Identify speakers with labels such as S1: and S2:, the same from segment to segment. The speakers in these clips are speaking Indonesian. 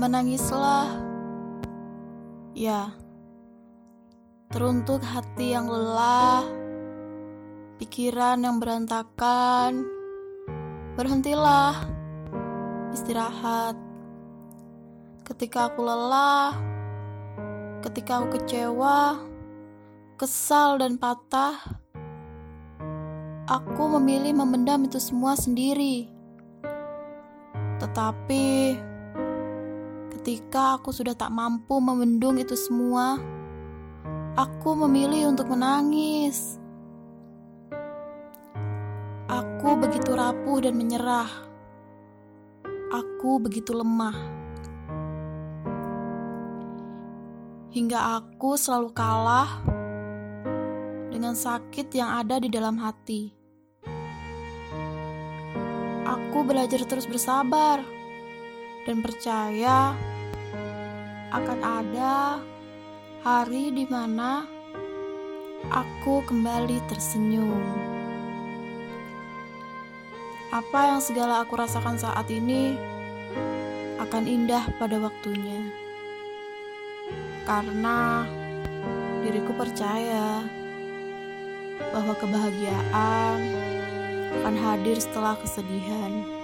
S1: Menangislah, ya, teruntuk hati yang lelah, pikiran yang berantakan. Berhentilah, istirahat. Ketika aku lelah, ketika aku kecewa, kesal, dan patah, aku memilih memendam itu semua sendiri. Tetapi ketika aku sudah tak mampu membendung itu semua, aku memilih untuk menangis. Aku begitu rapuh dan menyerah. Aku begitu lemah. Hingga aku selalu kalah dengan sakit yang ada di dalam hati. Aku belajar terus bersabar dan percaya akan ada hari di mana aku kembali tersenyum. Apa yang segala aku rasakan saat ini akan indah pada waktunya, karena diriku percaya bahwa kebahagiaan akan hadir setelah kesedihan.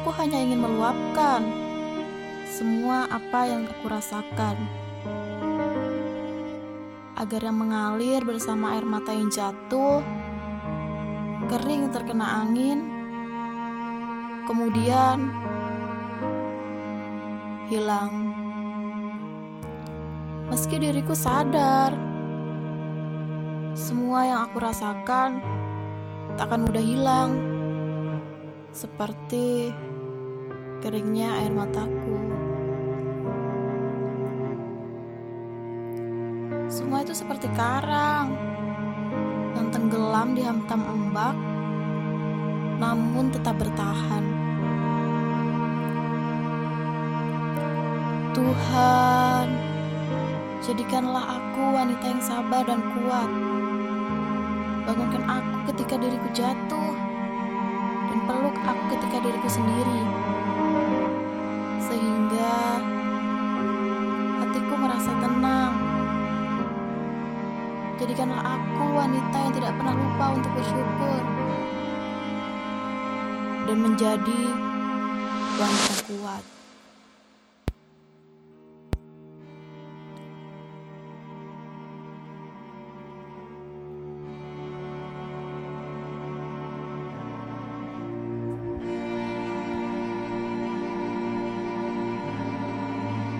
S1: Aku hanya ingin meluapkan semua apa yang aku rasakan. Agar yang mengalir bersama air mata yang jatuh, kering terkena angin, kemudian hilang. Meski diriku sadar, semua yang aku rasakan takkan mudah hilang, seperti keringnya air mataku. Semua itu seperti karang yang tenggelam di hantam ombak, namun tetap bertahan. Tuhan, jadikanlah aku wanita yang sabar dan kuat. Bangunkan aku ketika diriku jatuh, dan peluk aku ketika diriku sendiri, sehingga hatiku merasa tenang. Jadikanlah aku wanita yang tidak pernah lupa untuk bersyukur dan menjadi wanita kuat.